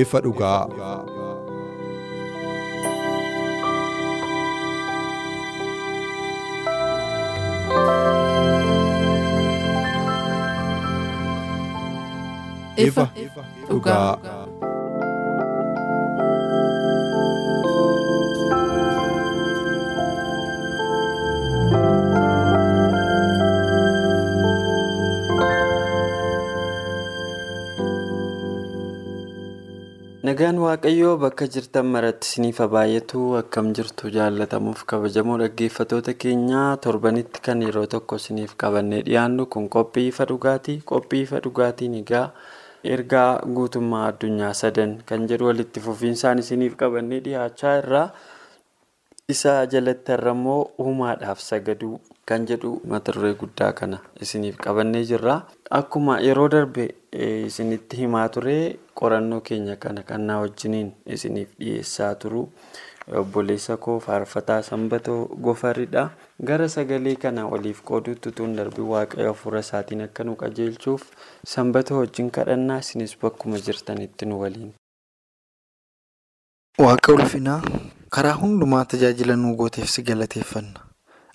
Ifa dhugaa. Ifa dhugaa. Nagaan Waaqayyoo bakka jirtan maratti isiniif baay'atu akkam jirtu jaallatamuuf kabajamoo dhaggeeffatoota keenyaa torbanitti kan yeroo tokko isiniif qabannee dhiyaannu kun qophii ifa dhugaatii. Qophii ifa dhugaatiin egaa ergaa guutummaa addunyaa sadan kan jedhu walitti fufiinsaan isiniif qabannee dhiyaachaa irraa isa jalatti har'ammoo uumaadhaaf sagaduu kan jedhu mata duree guddaa kana isiniif qabannee jirra. Akkuma yeroo darbe isinitti himaa ture qorannoo keenya kana kan na wajjiniin isiniif dhiyeessaa turu obboleessa koo faarfataa sanbatoo gofaridha. Gara sagalee kana waliif qooduutti tun darbii waaqayyo hafuura isaatiin akka nu qajeelchuuf sanbatoo wajjin kadhannaa isinis bakkuma jirtanitti nu waliin. Waaqa ulfinaa karaa hundumaa tajaajila nuu gooteef si galateeffanna.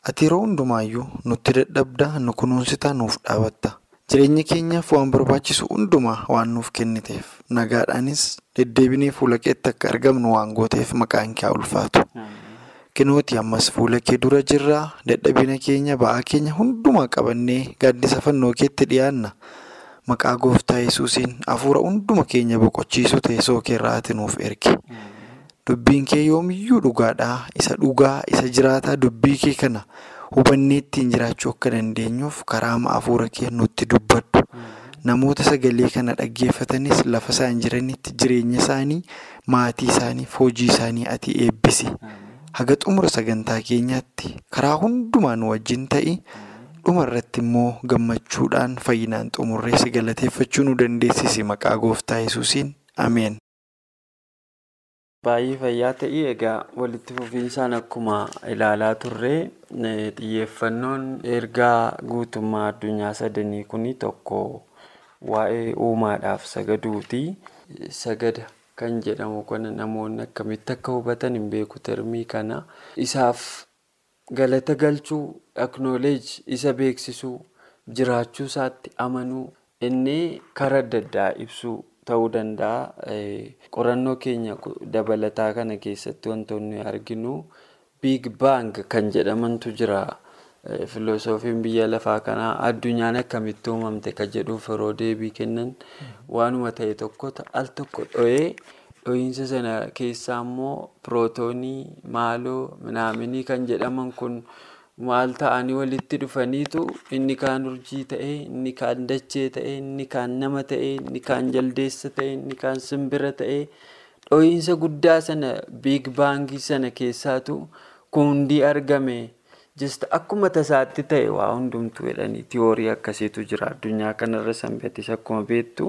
Ati yeroo hundumaayyuu nutti dadhabdaa nu kunuunsitaa nuuf dhaabatta. Jireenya keenyaaf waan barbaachisu hundumaa waan nuuf kenniteef nagaadhaanis deddeebinee fuula keetti akka argamnu waan gooteef maqaan kee ulfaatu. Kinooti ammas fuula kee dura jirraa dadhabina keenya ba'aa keenya hundumaa qabannee gaaddisa fannoo keetti dhiyaanna. Maqaa gooftaa yesuusiin hafuura hunduma keenya boqochiisu teessoo keerraa ati nuuf ergi. Dubbiin kee yoomiyyuu dhugaadhaa isa dhugaa isa jiraataa dubbii kee kana hubannee ittiin jiraachuu akka dandeenyuuf karaa hafuura kee nutti dubbadhu. Namoota sagalee kana dhaggeeffatanis lafa isaan jiranitti jireenya isaanii maatii isaaniif hojii isaanii ati eebbisi. Haga xumura sagantaa keenyaatti karaa hundumaan wajjin ta'i. Dhuma irratti immoo gammachuudhaan fayyinaan xumurree si galateeffachuu nu dandeessisi maqaa gooftaa yesuusiin ameen. Baay'ee fayyaa ta'ii egaa walitti fufiinsaan akkuma ilaalaa turre xiyyeeffannoon ergaa guutummaa addunyaa sadanii kun tokko waa'ee uumaadhaaf sagaduuti. Sagada kan jedhamu kana namoonni akkamitti akka hubatan hin beeku termii kana. Isaaf galata galchuu, aknooleej isa beeksisuu, jiraachuu isaatti amanuu inni karaa adda addaa ibsuu. Ta'uu danda'a. Qorannoo keenya dabalataa kana keessatti wantoonni arginu biig baang kan jedhamantu jira. Filoosofiin biyya lafaa kanaa addunyaan akkamitti uumamte kan jedhuuf yeroo deebii kennan waanuma ta'e tokko al tokko dho'ee dho'iinsa sana keessaa immoo pirootoonii maaloo minaaminii kan jedhaman kun. Maal ta'anii walitti dhufaniitu inni kaan urjii ta'ee inni kaan dachee ta'ee inni kaan nama ta'ee inni kaan jaldeessa ta'ee inni kaan simbira ta'ee dho'iinsa guddaa sana biig baangii sana keessaatu hundii argame jista akkuma tasaatti ta'e waa hundumtuu jedhanii tiyoorii akkasiitu jira addunyaa kanarra sanbatis akkuma beektu.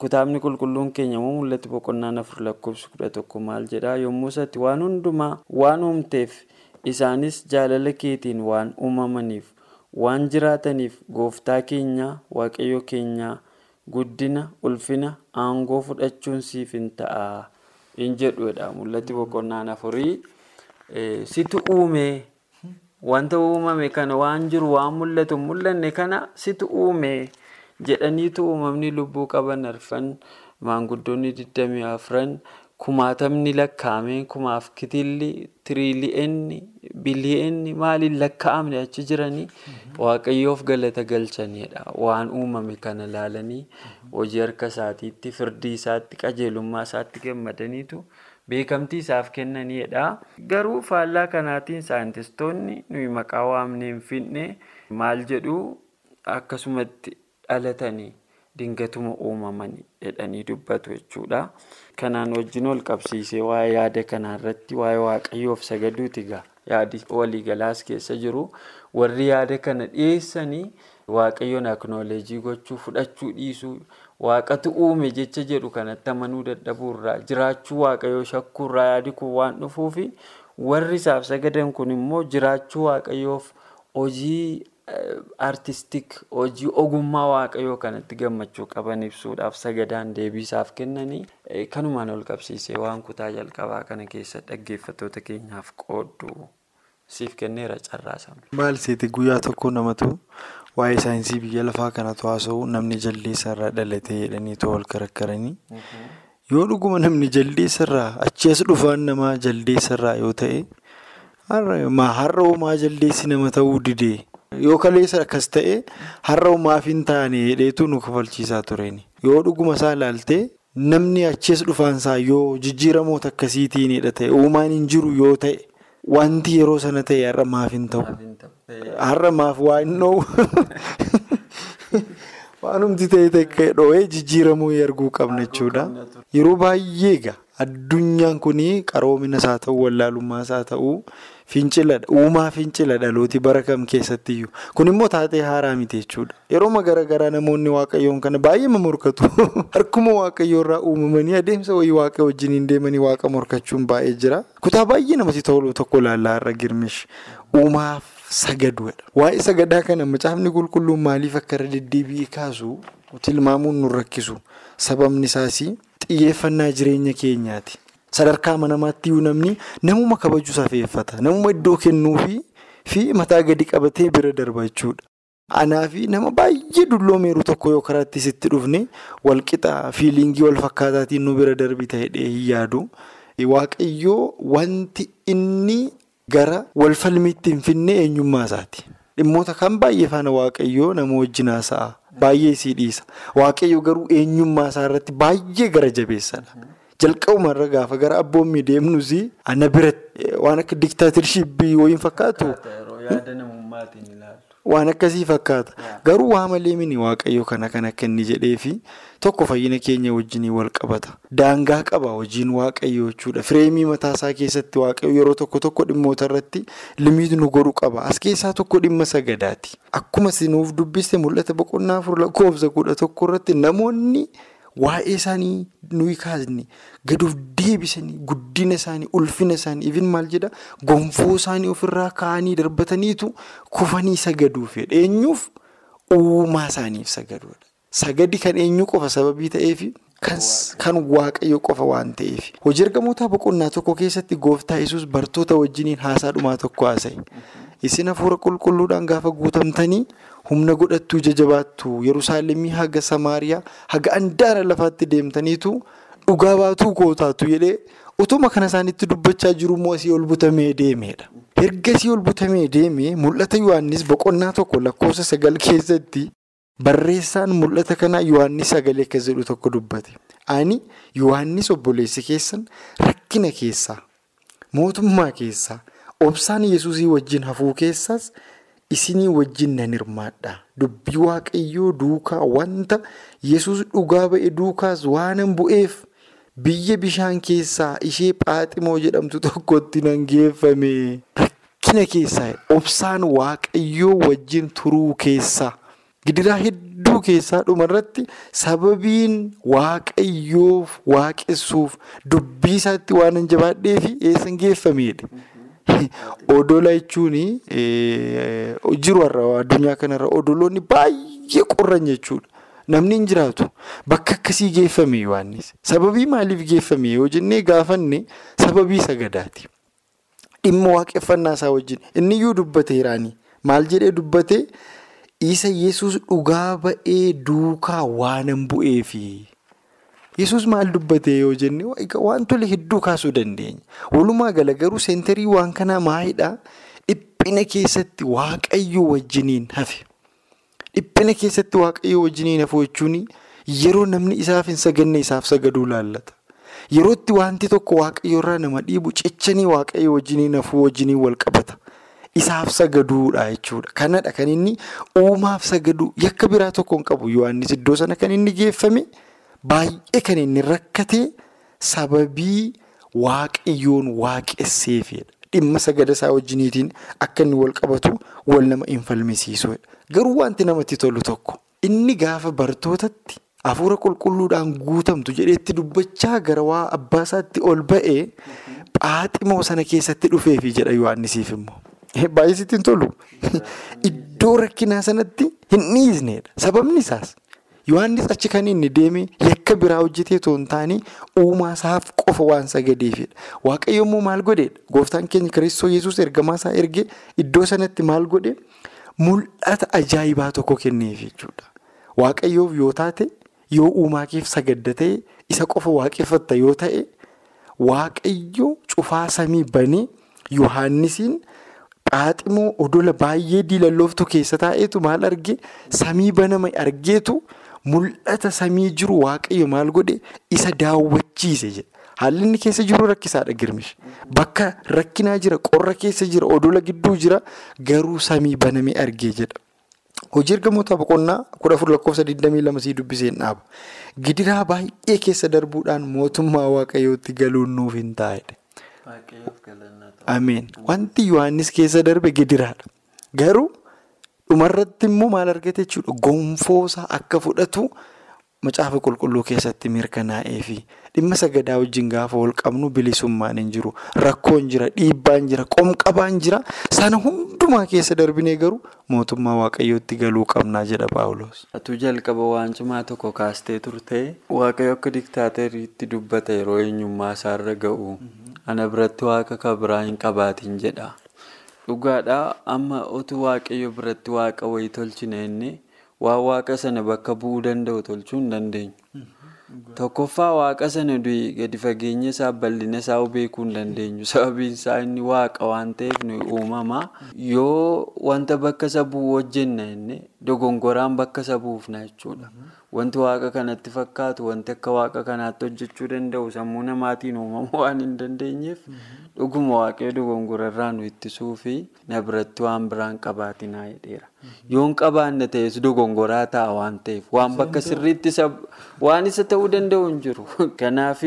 Kitaabni qulqulluun keenya immoo mul'atu boqonnaan afur lakkoofsa kudha tokko maal jedhaa yommuu isatti waan hundumaa waan uumteef. Isaanis jaalala keetiin waan uumamaniif waan jiraataniif gooftaa keenya waaqayyo keenya guddina ulfina aangoo fudhachuun siif hin ta'a. Hin jedhudha mul'ati boqonnaan afurii. Situ uume. Wanta uumame kana waan jiru waan mul'atu mul'anne kana situ uume. Jedhaniitu uumamni lubbuu qaban arfan maanguddoonni digdamii afran. Kumaatamni lakkaa'amee kumaaf kitilli tiriili'eenni bili'eenni maaliin lakkaa'amne achi jiranii waaqayyoof galata galchanidha. Waan uumame kana laalanii hojii harka isaatiitti firdii isaatti qajeelummaa isaatti gammadaniitu beekamtii isaaf kennaniidha. Garuu faallaa kanaatiin saayintistoonni nuyi maqaa waamnee hin maal jedhu akkasumatti dhalatanii dingatuma uumamanii jedhanii dubbatu jechuudha. Kanaan wajjin ol qabsiisee waa'ee yaada kanaarratti waa'ee waaqayyoof sagaduuti egaa yaadi waliigalaas keessa jiru. Warri yaada kana dhiyeessanii waaqayyoon aknooleejii gochuu fudhachuu dhiisuu waaqatu uume jecha jedhu kanatti amanuu dadhabuurraa jiraachuu waaqayyoo shakkuurraa yaadi kun waan dhufuufi warri isaaf sagadan kun immoo jiraachuu waaqayyoof hojii artistik hojii ogummaa waaqayyoo kanatti gammachuu qaban ibsuudhaaf sagadaan deebiisaaf kennanii kanumaan ol qabsiisee waan kutaa jalqabaa kana keessa dhaggeeffattoota keenyaaf qooddu siif kenneera carraasame. Maal seeti guyyaa tokko namatu waa'ee saayinsii biyya lafaa kanatu haasa'u namni jaldeessa irraa dhalatee jedhaniitu wal karakkaranii yoo dhuguma namni jaldeessa irraa achi as dhufaan namaa jaldeessa irraa yoo ta'e har'a uumaa jaldeessi nama ta'uu didee. Yoo kaleessa akkas ta'e har'a uumaaf hin taane hidheetu nu kafalchiisaa tureen. Yoo dhuguma isaa ilaaltee namni achi as dhufaansaa yoo jijjiiramoota akkasiitiin hidha ta'e uumaan hin jiru yoo ta'e wanti yeroo sana ta'e har'a maaf hin ta'u. Har'a maaf waa hin dhoohu. Waanumti ta'e ta'e dhoo'ee jijjiiramuu arguu qabna jechuudha. Yeroo baay'ee egaa addunyaan kun qaroominas haa ta'u wallaalummaas haa ta'u. Finciladha. Uumaa fincila dhalooti bara kam keessattiyyuu. Kun immoo taatee haaraa miti jechuudha. Yeroo garaagaraa namoonni waaqayyoon kana baay'ee morkatu. Harkuma waaqayyoo irraa uumamanii adeemsa wayii waaqa wajjin deemanii waaqa morkachuun baay'ee jira. Kutaa baay'ee namatti tolu tokko laallaa irra girmish. Uumaaf sagaduudha. Waa'ee sagadaa kana macaafni qulqulluun maaliif akka irra deddeebi'ee kaasu tilmaamuun nu rakkisu. Sababni isaas xiyyeeffannaa jireenya keenyaati. Sadarkaa amanamaatti iyyuu namni namuma kabaju safeeffata. Namuma iddoo kennuufi fi mataa gadi qabatee bira darba jechuudha. Anaa nama baay'ee dulloomeeru tokko yoo karaatti sitti dhufne walqixa fiiliingii wal fakkaataatiin nu bira darbi ta'edhee hin yaadu. Waaqayyoo wanti inni gara wal falmiitti hin finne eenyummaa isaati. Dhimmoota kan baay'ee faana waaqayyoo nama wajjin haasa'a. Baay'ee sii dhiisa. Waaqayyoo garuu eenyummaa isaa irratti baay'ee gara jabeessadha. Jalqabuma irra gaafa gara abboommii deemnus ana biratti waan akka diktaatirshipii wayiin fakkaatu. Waan akkasii fakkaata. Garuu waa malee mini waaqayyo kana kan akka inni jedheefi tokko fayyina keenya wajjin wal qabata. Daangaa qaba hojiin waaqayyoo jechuudha. Fireemii mataasaa keessatti waaqayyo yeroo tokko tokko dhimmoota irratti limiit nu godhu qaba. As keessaa tokko dhimma sagadaati. Akkuma sinuuf dubbiste mul'ata boqonnaa afur lakkoofsa kudha tokko irratti namoonni. Waa'ee isaanii nuyi kaasne gaduuf deebisanii guddina isaanii ulfina isaanii ifin maal jedha gonfoo isaanii ofirraa kaa'anii darbataniitu kufanii sagaduuf eenyuuf uumaa isaaniif sagaduudha. Sagadi kan eenyu qofa sababii ta'eef kan waaqayyo qofa waan ta'eef. Hojii ergamootaa boqonnaa tokko keessatti gooftaa yesus bartoota wajjiniin haasaa dhumaa tokko haasa'e. Isin hafuura qulqulluudhaan gaafa guutamtanii humna godhattuu jajabaattu Yerusaalemii haga Samaariyaa haga andaara lafaatti deemtaniitu dhugaa baatuu kootaatu jedhee utuma kana isaanitti dubbachaa jiru immoo asii ol butamee deemedha. Erga asii ol butamee deemee mul'ata Yohaannis boqonnaa tokko lakkoofsa sagal keessatti barreessaan mul'ata kanaa Yohaannis sagalee akka jedhu tokko dubbate. Ani Yohaannis obboleessi keessan rakkina keessaa mootummaa keessaa. Obsaan yesuusii wajjin hafuu keessaas isinii wajjin nan hirmaadha. Dubbii waaqayyoo duukaa wanta yesus dhugaa ba'e duukaas waanan bu'eef biyya bishaan keessaa ishee phaaximoo jedhamtu tokkotti nan geeffame. Rakkina keessaa obsaan waaqayyoo wajjin turuu keessaa gidiraa hedduu keessaa dhumarratti sababiin waaqayyoof waaqessuuf dubbii isaatti waanan jabaadheef eessan geeffamedha. Odola jechuun jiru har'a addunyaa kanarra odoloonni baay'ee qorran jechuudha. Namni hin jiraatu bakka akkasii geeffame Yohaannis. Sababii maaliif geeffame yoo jennee gaafanne sababii sagadaati. Dhimma waaqeffannaa isaa wajjin inni iyyuu dubbateeraani. Maal jedhee dubbate isa yesus dhugaa ba'ee duukaa waanan bu'eefi. Yesus maal dubbatee yoo jenne wantoota hedduu kaasuu dandeenya. Walumaa gala garuu seenterii waan kanaa maalidhaa? Dhiphina keessatti waaqayyo wajjiniin hafe. Dhiphina keessatti waaqayyo wajjiniin hafe jechuun yeroo namni isaaf hin saganne isaaf sagaduu laallata. Yerootti wanti tokko waaqayyo irraa nama dhiibu cichanii waaqayyo wajjiniin hafuu wajjiniin wal qabata. Isaaf sagaduudha jechuudha. Kanadha kan inni uumaaf sagadu yakka biraa tokko hin qabu. Yohaannis iddoo sana kan inni geeffame baay'ee kan inni rakkate sababii waaqayyoon waaqesseefidha. Dhimma sagada isaa wajjiniitiin akka inni wal qabatu wal nama hin falmisiisudha. Garuu wanti namatti tolu tokko inni gaafa bartootatti hafuura qulqulluudhaan guutamtu jedheetti dubbachaa gara waa abbaa isaatti ol ba'ee phaaximoo sana keessatti dhufeefi jedha Yohaannisiif immoo. Baay'ee sitti hin tolu. Iddoo rakkinaa sanatti hin dhiisnedha. Sababni isaas Yohaannis achi kan inni deeme yakka biraa hojjetee otoo hin taane uumaa isaaf qofa waan sagadeefidha. Waaqayyo immoo maal godheedha? Gooftaan keenya Kiristoos Yesuus ergamaa isaa ergee iddoo sanatti maal godhe? Mul'ata ajaa'ibaa tokko kenneef jechuudha. Waaqayyoof yoo taate yoo uumaa keef sagadda ta'e isa qofa waaqeffatta yoo ta'e waaqayyo cufaa samii banee Yohaannisiin. Phaaximoo odola baay'ee diilallooftu keessa taa'eetu maal argee samii baname argeetu mul'ata samii jiru waaqayyo maal godhe isa daawwachiise jedha. Haalli inni keessa jiru rakkisaadha girmish. Bakka rakkinaa jira, qorra keessa jira, odola gidduu jira garuu samii baname argee jedha. Hojii ergamoota boqonnaa kudha afur lakkoofsa 22 sii dubbiseen dhaaba. Gidiraa baay'ee keessa darbuudhaan mootummaa waaqayyootti galuun nuuf hin taa'edha. Ameen. Wanti Yohaannis keessa darbe gidiraadha. Garuu dhumarratti immoo maal argate jechuudha. Gonfoosaa akka fudhatu macaafa qulqulluu keessatti mirkanaa'ee fi dhimma sagadaa wajjin gaafa wal qabnu bilisummaan hin jiru. Rakkoon jira, dhiibbaan jira, qomqabaan jira. Sana hundumaa keessa darbinee garuu mootummaa waaqayyootti galuu qabnaa jedha Paawuloos. Atu jalqaba waan cimaa tokko kaastee turte waaqayyo akka diktaateriitti dubbata yeroo eenyummaa isaarra ga'u. Ana biratti waaqa kan biraa hin qabaatin jedha. Dhugaadhaa amma otuu waaqayyo biratti waaqa wayii tolchine inni waan waaqa sana bakka bu'uu danda'u tolchuu hin dandeenyu. Tokkoffaa waaqa sana gadi fageenya isaa bal'ina isaa beekuu hin dandeenyu. Sababiin isaa inni waaqa waan ta'eef nuyi uumamaa yoo wanta bakka isa bu'u hojjenna inni dogongoraan bakka isa buufna jechuudha. Wanti waaqa kanatti fakkaatu wanti akka waaqa kanaatti hojjechuu danda'u sammuu namaatiin uumamuu waan hin dandeenyeef dhuguma waaqayyo dogongorarraa nu ittisuu fi na biratti waan biraan qabaatinaa jedheera. Yoon qabaanne ta'es dogongoraa ta'a waan ta'eef waan bakka sirriitti waan isa ta'uu danda'u hin jiru. Kanaaf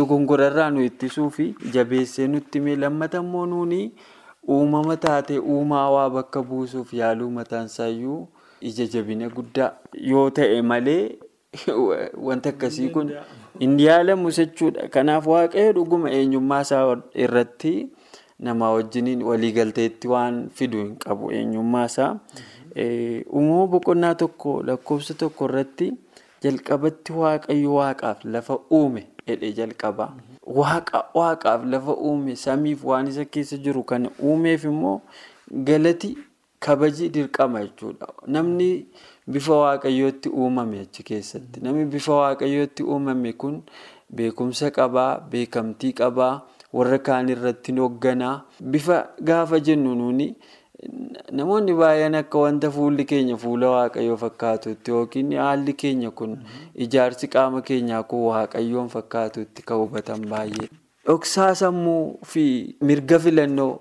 dogongorarraa nu ittisuu fi jabeessee nutti himee lammata immoo nuuni uumama taatee uumaa waa bakka buusuuf yaaluu mataansaayyuu. Ija jabina guddaa yoo ta'e malee wanti akkasii kun hin yaalamu jechuudha. Kanaaf waaqayyo dhuguma eenyummaa isaa irratti nama wajjiniin waliigalteetti waan fidu hin qabu eenyummaa isaa. Uumama boqonnaa tokko lakkoofsa tokko irratti jalqabatti waaqayyo waaqaaf lafa uume jedhee jalqaba. Waaqa waaqaaf lafa uume samiif waan isa keessa jiru kana uumeef immoo galati. Kabaji dirqama jechuudha. Namni bifa waaqayyootti uumame achi keessatti. Namni bifa waaqayyootti uumame kun beekumsa qabaa, beekamtii qabaa, warra kaan irratti hoogganaa. Bifa gaafa jennu nuuni namoonni baay'een akka wanta fuulli keenya fuula waaqayyoo fakkaatutti yookiin haalli keenya kun ijaarsi qaama keenyaa kun waaqayyoon fakkaatutti kan hubatan baay'ee. Dhoksaa sammuu fi mirga filannoo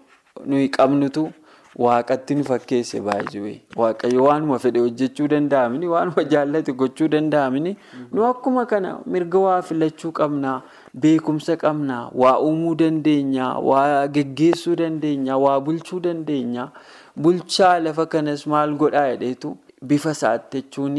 nuyi qabnutu. Waaqatti nu fakkeesse baay'ee waaqayyo waanuma fedhe hojjechuu danda'amini waanuma jaallate gochuu danda'amini nu akkuma kana mirga waa filachuu qabnaa beekumsa qabnaa waa uumuu dandeenya waa geggeessuu dandeenya waa bulchuu dandeenya bulchaa lafa kanas maal godhaa jedheetu bifa isaatti jechuun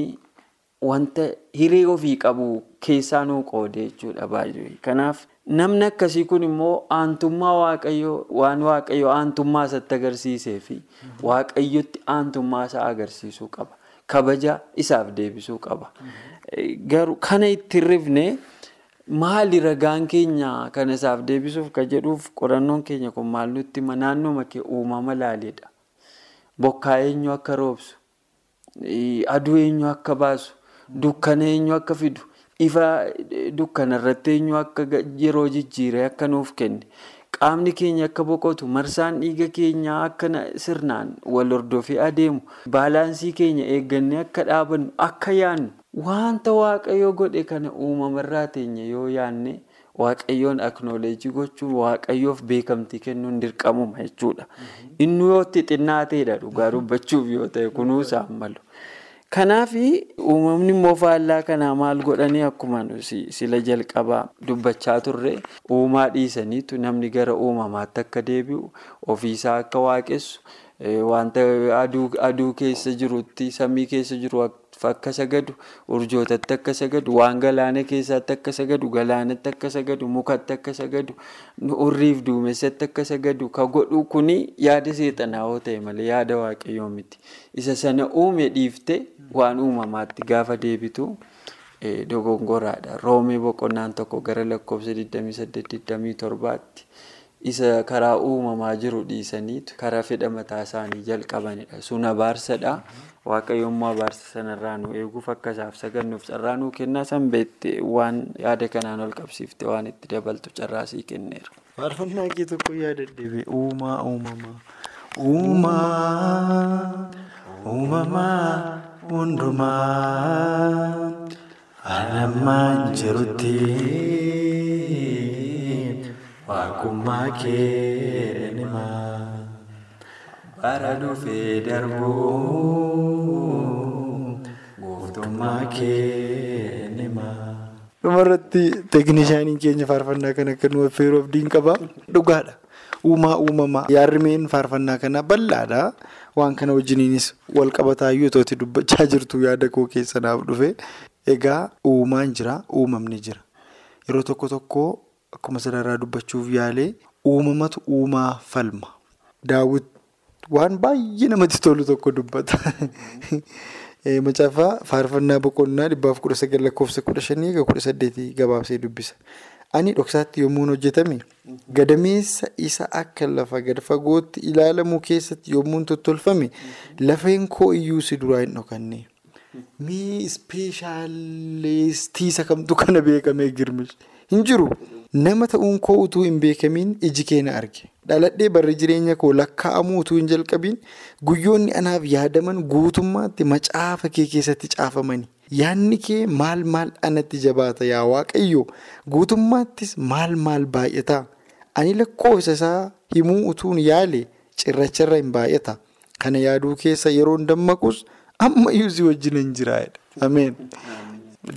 wanta hiree ofii qabu keessaa nuu qoode jechuudha baay'ee kanaaf. Namni akkasii kun immoo aantummaa waaqayyoo waan waaqayyoo aantummaa isatti agarsiisee fi waaqayyotti aantummaa isaa agarsiisuu qaba. Kabaja isaaf deebisuu qaba. Garuu kana itti rifne maali ragaan keenya kana isaaf deebisuuf kan jedhuuf qorannoon keenya kun maal nutti hima naannoo kee uumama laaleedha. Bokkaa eenyu akka roobsu, aduu eenyu akka baasu, dukkana eenyu akka fidu. Ifa dukkana irratti eenyu akka yeroo jijjiiree akka nuuf kenne qaamni keenya akka boqotu marsaan dhiiga keenyaa akka sirnaan wal hordofee adeemu baalaansii keenya eeggannee akka dhaabannu akka yaannu wanta waaqayyo godhe kana uumamarraa teenya yoo yaanne waaqayyoon aknooleejii gochuun waaqayyoof beekamtii kennuun dirqamuma jechuudha. Inni yoo itti xinnaateedha dhugaa dubbachuuf yoo ta'e kunuunsaan malu. Kanaaf uumamni immoo faallaa kanaa maal godhanii akkuma sila jalqabaa dubbachaa turre uumaa dhiisaniitu namni gara uumamaatti akka deebi'u ofiisaa akka waaqessu wanta aduu keessa jirutti samii keessa jiru akka sagadu urjootatti akka sagadu waan galaana keessatti akka sagadu galaanatti akka sagadu mukatti akka sagadu urriif duumessatti akka sagadu ka godhu kuni yaada seexanaa ta'e malee yaada waaqayyoo miti isa sana uume dhiifte waan uumamaatti gaafa deebitu dogongoraadha roomee boqonnaan tokko gara lakkoofsa 28-27tti isa karaa uumamaa jiru dhiisaniitu karaa fedha mataa isaanii jalqabanidha sun abaarsadha waaqayyoommoo abaarsa sanarraa nu eeguuf akka isaaf sagannuuf carraa nuu kennaa. San beekte waan yaada kanaan ol qabsiifte waan itti dabaltu carraa sii kenneera. Faarfannaa kee tokko yaadadheebe uumaa uumamaa. Uumaa uumamaa hundumaa anammaan jirutti waaqummaa kee nimaa bara dhufee darbuu gooftummaa kee nimaa. dhumarratti teeknishaaniin keenya faarfannaa kana akka nu affeeruuf abdiin qaba. Dhugaadha. Uumaa uumamaa yaarrimeen faarfannaa kanaa bal'aadha waan kana wajjiniinis wal qabataayyuu tooti dubbachaa jirtu yaada koo keessa naaf dhufe. Egaa uumaan jira uumamni jira. Yeroo tokko tokko akkuma sanarraa dubbachuuf yaalee uumamatu uumaa falma daawwit waan baay'ee namatti tolu tokko dubbata. Macaafaa faarfannaa boqonnaa dhibbaaf kudha sagal lakkoofsa kudha shanii egaa kudha saddeetii gabaabsee dubbisa. Ani dhoksaatti yommuu hojjetame gadameessa isa akka lafa gad fagootti ilaalamu keessatti yommuu tottolfame lafeen koo iyyuu si duraa hin dhokanne. Mee ispeeshaalistiisa kamtu kana beekamee girmish hin jiru. Nama ta'uun koo utuu hin beekamiin iji kee na arge. Dhaladhee barri jireenya koo lakkaa'amuu utuu hin jalqabiin guyyoonni anaaf yaadaman guutummaatti macaafa kee keessatti caafamani. Yaadni kee maal maal anatti jabaata yaa waaqayyo guutummaattis maal maal baay'ata. Ani lakkoofsa isaa himuu utuun yaale cirracharra hin baay'ata. Kana yaaduu keessa yeroon dammaqus ammayyuu si wajjin hin jiraadha. Ameen.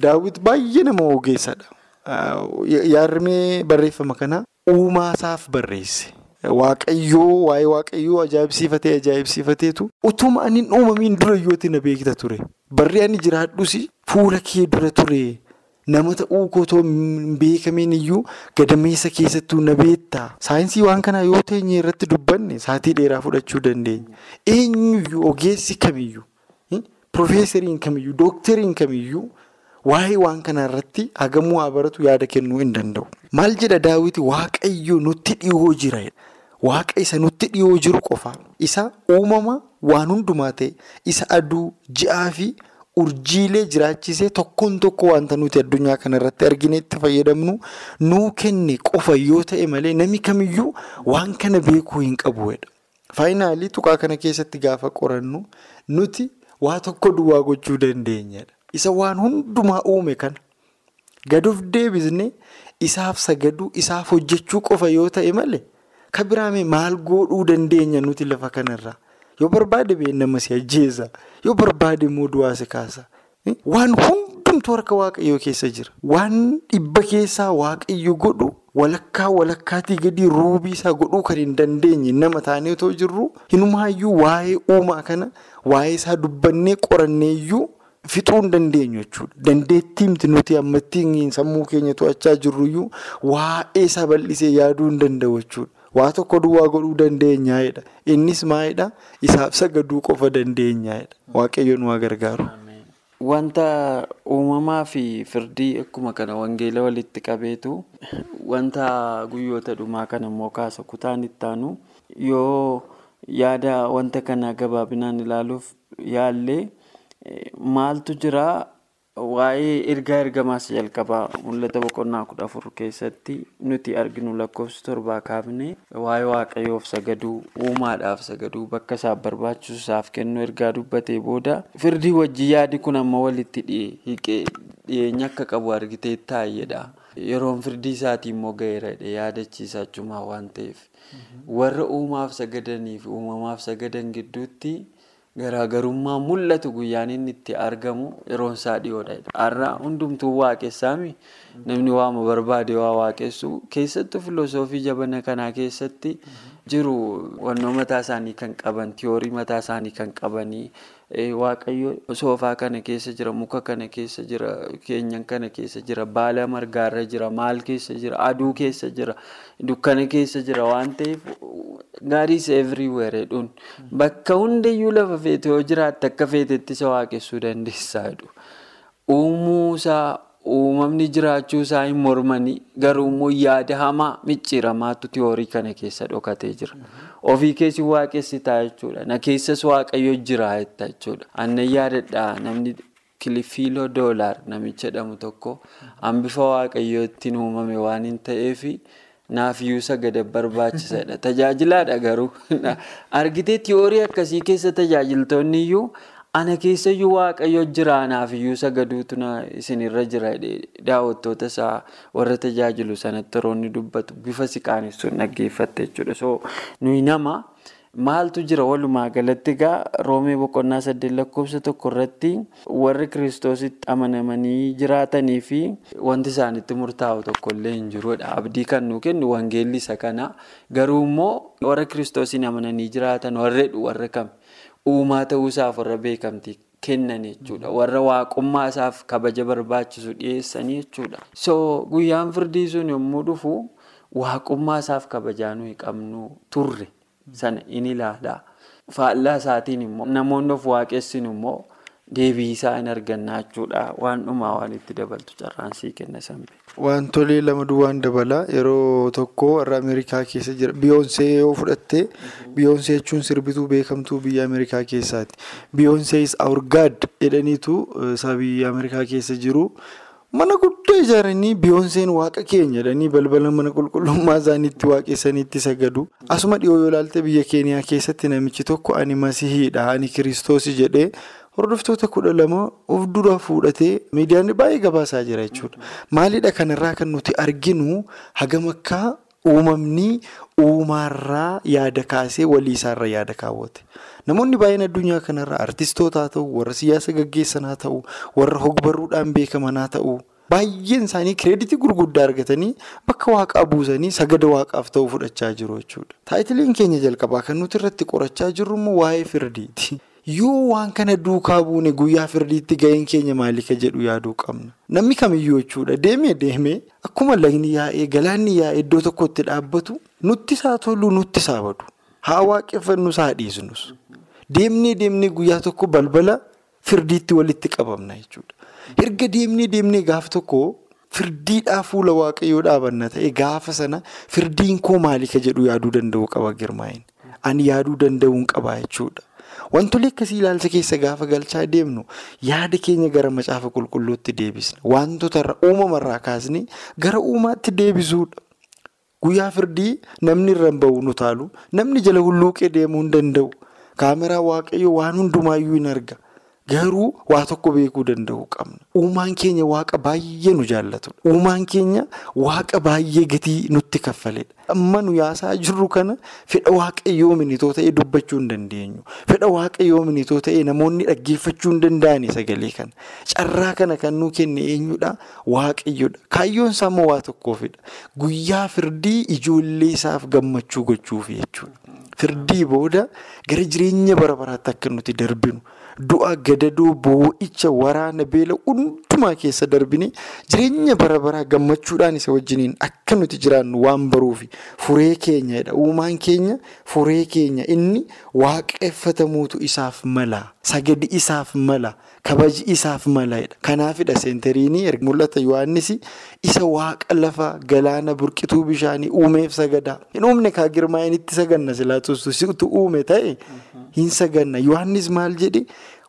Daawwit baay'ee nama ogeessadha. Yaarrimee barreeffama kana uumaasaaf barreesse. Waaqayyoo waa'ee waaqayyoo ajaa'ibsiifatee ajaa'ibsiifateetu utuma ani uumamiin dura yooti na beekta ture. Barri ani jiraadhus fuula kee dura ture. Nama ta'uu kootoo hin beekamiin iyyuu gadameessa keessattuu na beektaa. Saayinsii waan kanaa yoo teenye irratti dubbanne saatii dheeraa fudhachuu dandeenya. Eenyuyyuu ogeessi kamiyyuu, piroofeesariin kamiyyuu, dookteriin kamiyyuu. Waa'ee waan kana irratti hagamuu haa baratu yaada kennuu hin danda'u. Maal jedha daawwiti waaqayyo nutti dhiyoo jira. Waaqa isa nutti dhiyoo jiru qofa. Isa uumama waan hundumaa ta'e isa aduu, ji'aa fi urjiilee jiraachisee tokkoon tokko wanta nuti addunyaa kana irratti argine itti fayyadamnu nuu kenne qofa yoo ta'e malee namni kamiyyuu waan kana beekuu hin qabu. Faayinaalii tuqaa kana keessatti gaafa qorannu nuti waa tokko duwwaa gochuu dandeenyadha. Isa waan hundumaa uume kana gaduuf deebisne isaaf sagaduu isaaf hojjechuu qofa yoo ta'e malee kan biraame maal godhuu dandeenya nuti lafa kanarraa yoo barbaade beennama si ajjeesa yoo barbaade immoo du'aa si kaasa. Waan hundumtu harka waaqayyoo keessa jira. Waan dhibba keessaa waaqayyo godhu walakkaa walakkaatii gadi ruubii isaa godhuu kan hin dandeenye nama taanee otoo jirru hinumaayyuu waa'ee uumaa kana waa'ee isaa dubbannee qoranneeyyuu. Fixuu hin dandeenyu jechuudha. Dandeettiimti nuti ammattiin sammuu keenya to'achaa jirruyyuu waa'ee isaa bal'isee yaaduu hin danda'u jechuudha. Waa tokko duwwaa godhuu dandeenyaadha. Innis maalidhaa? Isaaf sagaduu qofa dandeenyaadha. Waaqayyo nu haa gargaaru. Wanta uumamaa fi firdii akkuma kana wangeela walitti qabeetu wanta guyyoota dhumaa kana immoo kaasa kutaan itti aanu yoo yaada wanta kana gabaabinaan ilaaluuf yaallee. Maaltu jira? Waa'ee ergaa ergamaas jalqabaa mul'ata boqonnaa kudha afur keessatti nuti arginu lakkoofsa torbaa kaafne waa'ee waaqayyoof sagaduu uumaadhaaf sagaduu bakka isaaf barbaachisu isaaf kennu ergaa dubbatee booda firdii wajjin yaadi kun amma walitti hiqee dhiyeenya akka qabu argitee taa'eedha. yeroon firdii isaatii immoo ga'eera yaadachiisa achumaa waan ta'eef. Warra uumaaf sagadanii fi uumamaaf sagadan gidduutti garaagarummaa mul'atu guyyaan inni itti argamu yeroon isaa dhiyoodha. Har'a hundumtuu waaqessaami namni waama barbaade waa waaqessu keessattuu filosoofii jabana kanaa keessatti jiru wannoo mataa isaanii kan qaban tiyoorii mataa isaanii kan qabanii waaqayyo soofaa kana keessa jira muka kana keessa jira keenyan kana keessa jira baala margaarra jira maal keessa jira aduu keessa jira dukkana keessa jira waan ta'eef gaarii isa everywhere jedhuun bakka hundayyuu lafa feete yoo jiraatte akka feetetti isa waaqessuu dandeessaa jedhu uumuusaa. Uumamni jiraachuu isaa hin mormanii garuu immoo yaada hamaa micciiramaatu tiyoorii kana keessa dhokatee jira. Ofii keessi waaqessitaa jechuudha. Na keessas waaqayyo jira jechuudha. Annan yaadadha namni kilifiiloo doolaar namicha jedhamu tokko hambifa waaqayyootiin uumame waan hin ta'eef naafiyyuu sagada barbaachisaadha. Tajaajilaadha garuu argitee tiyoorii akkasii keessa tajaajiltoonni iyyuu. Ana keessayyuu waaqayyo jira naafiyyuu sagaduutu isinirra jira daawwattoota isaa warra tajaajilu sanatti roonni dubbatu bifa siqaanessuun dhaggeeffatte jechuudha. So nuyi nama maaltu jira walumaa galatti egaa roomee boqonnaa saddeet lakkoofsa tokko irratti warri kiristoositti amanamanii jiraatanii fi wanti isaanitti murtaa'u tokkollee hin jirudha. Abdii kan nuu kennu wangeelli isa kana garuu immoo warra kiristoosiin amananii jiraatan warreedhu warra kami. Uumaa ta'uusaaf warra beekamtii kennan jechuudha. Warra waaqummaa isaaf kabaja barbaachisu dhiyeessanii jechuudha. So guyyaan firdii sun yommuu dhufu waaqummaa isaaf kabajaa nuyi qabnu turre sana in ilaala. Faallaa isaatiin immoo namoonni of waaqessin immoo deebii isaa hin argannaa jechuudha. Waan dhumaa waan itti dabaltu carraansii kenna sanbe. Wantolee lama duwwaan dabala yeroo tokko warra Ameerikaa keessa jira biyoonsee yoo fudhatte biyoonsee jechuun sirbituu beekamtuu biyya Ameerikaa keessaati. Biyoonsee is our god jedhaniitu isaa biyya Ameerikaa keessa jiru. Mana guddaa ijaaranii biyoonseen waaqa keenya jedhanii balbala mana qulqullummaa isaaniitti waaqessaniitti sagadu. Asuma dhiyoo yoo ilaalte biyya keeniyaa keessatti namichi tokko ani masihiidha ani kiristoos jedhee. Hordoftoota kudha lama of dura fuudhatee miidiyaan baay'ee gabaasaa jira jechuudha. Maalidha kanarraa kan nuti arginu hagam akka uumamni uumaarraa yaada kaasee walii isaarra yaada kaawwate. Namoonni baay'een addunyaa kanarraa artistoota haa ta'u, warra siyaasa gaggeessan haa ta'u, warra hogbarruudhaan beekaman haa ta'u, baay'een isaanii kireeditii gurguddaa argatanii bakka waaqaa buusanii sagada waaqaaf ta'u fudhachaa jiru jechuudha. Taayitiliin keenya jalqabaa kan nuti irratti qorachaa jirru immoo waa'ee firdiiti. Yoo waan kana duukaa buune guyyaa firdiitti ga'een keenya maalika jedhu yaaduu qabna. Namni kamiyyuu jechuudha deemee deemee akkuma lagni yaa'ee galaanni yaa'ee iddoo tokkotti dhaabbatu nutti isaa tolu nutti isaa badu. Haa waaqeffannus haa dhiisnus. Deemnee deemnee guyyaa tokko balbala firdiitti walitti qabamna jechuudha. Erga deemnee deemnee gaaf tokko firdiidhaa fuula waaqayyoo dhaabanna ta'e gaafa sana firdiin koo maalika jedhu yaaduu danda'u qaba girmaa'in. Ani yaaduu danda'uun qaba jechuudha. Wantoonni akkasii ilaalcha keessa gaafa galchaa deemnu yaada keenya gara macaafa qulqulluutti deebisna. Wantoota uumamarraa kaasnee gara uumaatti deebisuudha. Guyyaa firdii namni irra bahu nu taalu namni jala hulluuqee deemuu hin danda'u. Kaameraa waaqayyoo waan hundumaayyuu hin arga. Garuu waa tokko beekuu danda'uu qabna. Uumaan keenya waaqa baay'ee nu jaallatudha. Uumaan keenya waaqa baay'ee gatii nutti kaffaledha. Amma nu yaasaa jirru kana fedha waaqayyoo minitoo ta'ee dubbachuu hin dandeenyu. Fedha waaqayyoo minitoo ta'ee namoonni dhaggeeffachuu hin danda'ani sagalee kana. Carraa kana kan nuu kenne eenyudha? Waaqayyoodha. Kaayyoon isaa immoo waa tokkoofidha. Guyyaa firdii ijoollee isaaf gammachuu gochuufi jechuudha. Firdii booda gara jireenya bara baraatti akka nuti darbinu. Du'a gadadoo boo'icha waraana beela hundumaa keessa darbine jireenya bara baraa gammachuudhaan isa wajjiniin akka nuti jiraannu waan baruufi furee keenyadha. Uumaan keenya furee keenya inni waaqeffatamuutu isaaf mala. Sagadi isaaf mala. Kabaji isaaf maladha. Kanaafidha seentariinii mul'ata Yohaannis isa waaqa lafa galaana burqituu bishaanii uumeef sagadaa. Hin uumne kaa girmaa'in itti saganna silaatuus si'utu uume ta'e hin saganna. Yohaannis maal jedhe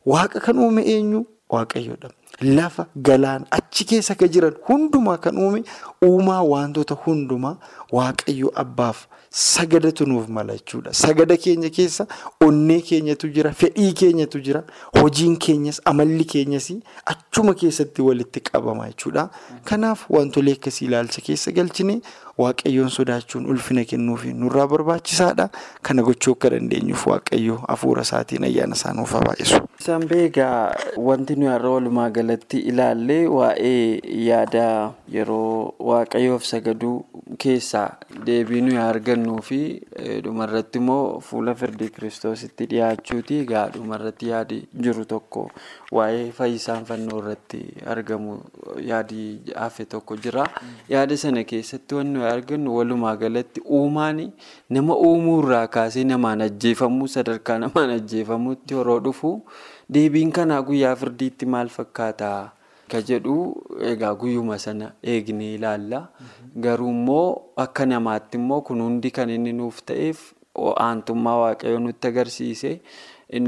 waaqa kan uume eenyu waaqayyoodha. Lafa galaan achi keessa ka jiran hundumaa kan uume uumaa wantoota hundumaa waaqayyo abbaaf sagadatu nuuf mala jechuudha. Sagada keenya keessa onnee keenyatu jira, fedhii keenyatu jira, hojiin keenyas amalli keenyas achuma keessatti walitti qabama jechuudha. Kanaaf wantolee akkasii ilaalcha keessa galchine waaqayyoon sodaachuun ulfina kennuufi nurraa barbaachisaadha. Kana gochuu akka dandeenyuuf waaqayyo hafuura isaatiin ayyaana isaa nuuf baay'isu. Isaan beekaa wanti nuyi har'a walumaa galatti ilaallee waa'ee yaada yeroo waaqayyoof sagaduu keessaa deebii nuyi argannuu fi dhumarratti immoo fuula firdii kiristoositti dhiyaachuuti. Egaa dhumarratti yaadi jiru tokko waa'ee fayyisaan fannoo irratti argamu yaadi hafe tokko jira. Yaada sana keessatti wanti nuyi argannu walumaa galatti uumaan nama uumuu irraa kaasee namaan ajjeefamuu sadarkaa namaan ajjeefamuutti yeroo dhufu. Deebiin kanaa guyyaa firdiitti maal fakkaata ka jedhu egaa guyyuma sana eegnee ilaalla. Garuu immoo akka namaatti immoo kun hundi kan inni nuuf ta'eef aantummaa waaqayyoo nutti agarsiise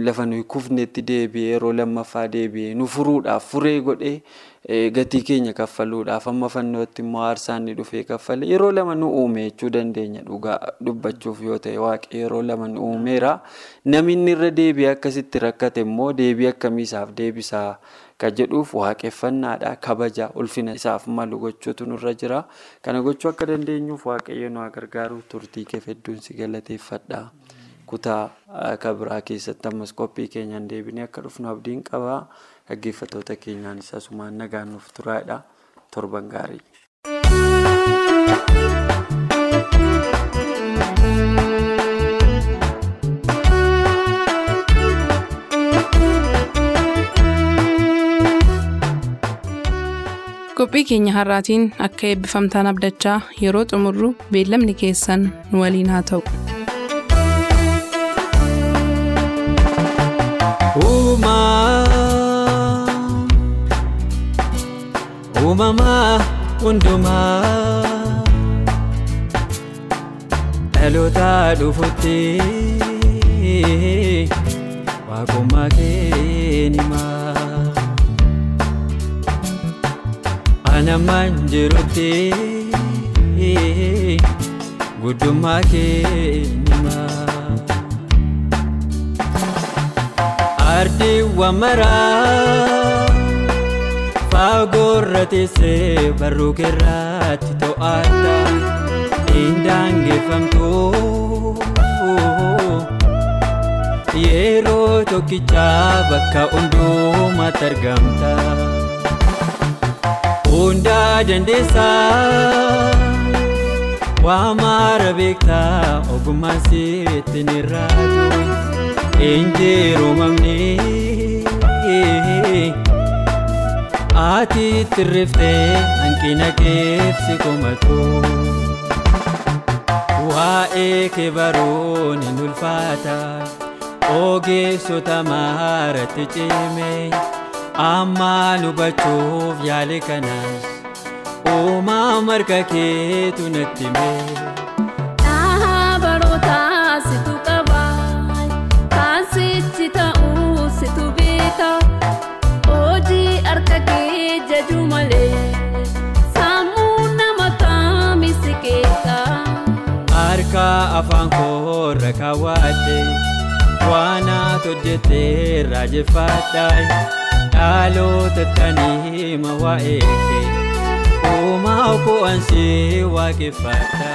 lafa nuyi kufnetti deebi'ee yeroo lammaffaa deebi'ee nu furuudhaaf furee godhee gatii keenya kaffaluudhaaf amma fannootti immoo aarsaan ni dhufee kaffale yeroo lama nu uume jechuu dandeenya dhugaa dubbachuuf yoo ta'e waaqayyo yeroo lama nu uumeera. Namni irra deebi'ee akkasitti rakkate immoo deebii akkamiisaaf deebisaa ka jedhuuf waaqeffannaadha kabaja ulfina isaaf malu gochuutu nurra jira. Kana gochuu akka dandeenyuuf waaqayyo nu gargaaru turtii kee hedduun si galateeffadha. Kutaa kabiraa keessatti ammas qophii keenyaan deebinee akka dhufnu abdiin qaba. Dhaggeeffattoota keenyaanis asumaan nagaan nuuf turaadha. Torban gaarii. Qophii keenya har'aatiin akka eebbifamtaan abdachaa yeroo xumurru beellamni keessan nu waliin haa ta'u. Uumamaa hundumaa dhaloota dhufutti waaqummaa keenimaa. Anamaan jirutti guddummaa keenimaa. Ardiiwwan maraa faagoorra teessee barruu keerraatti to'atta indaangeffamtu yeroo tokkichaa bakka hundumaatti argamta. Hundaa dandeessaa waa maara beektaa ogummaan sitti ni raatu injiru mamni ati tirriftee hanqina keefsi komatu waa'ee kee baruun hin ulfaata ogeessota maaratti cime. amma hubachuuf yaale kanas uumaa marga keetu natti hime. Harka afaan koorra kaawwadhe waan ati hojjettee raajeffadha. dhaloota tanii ma waa'ee kee uumaa koo ansii waaqeffadha.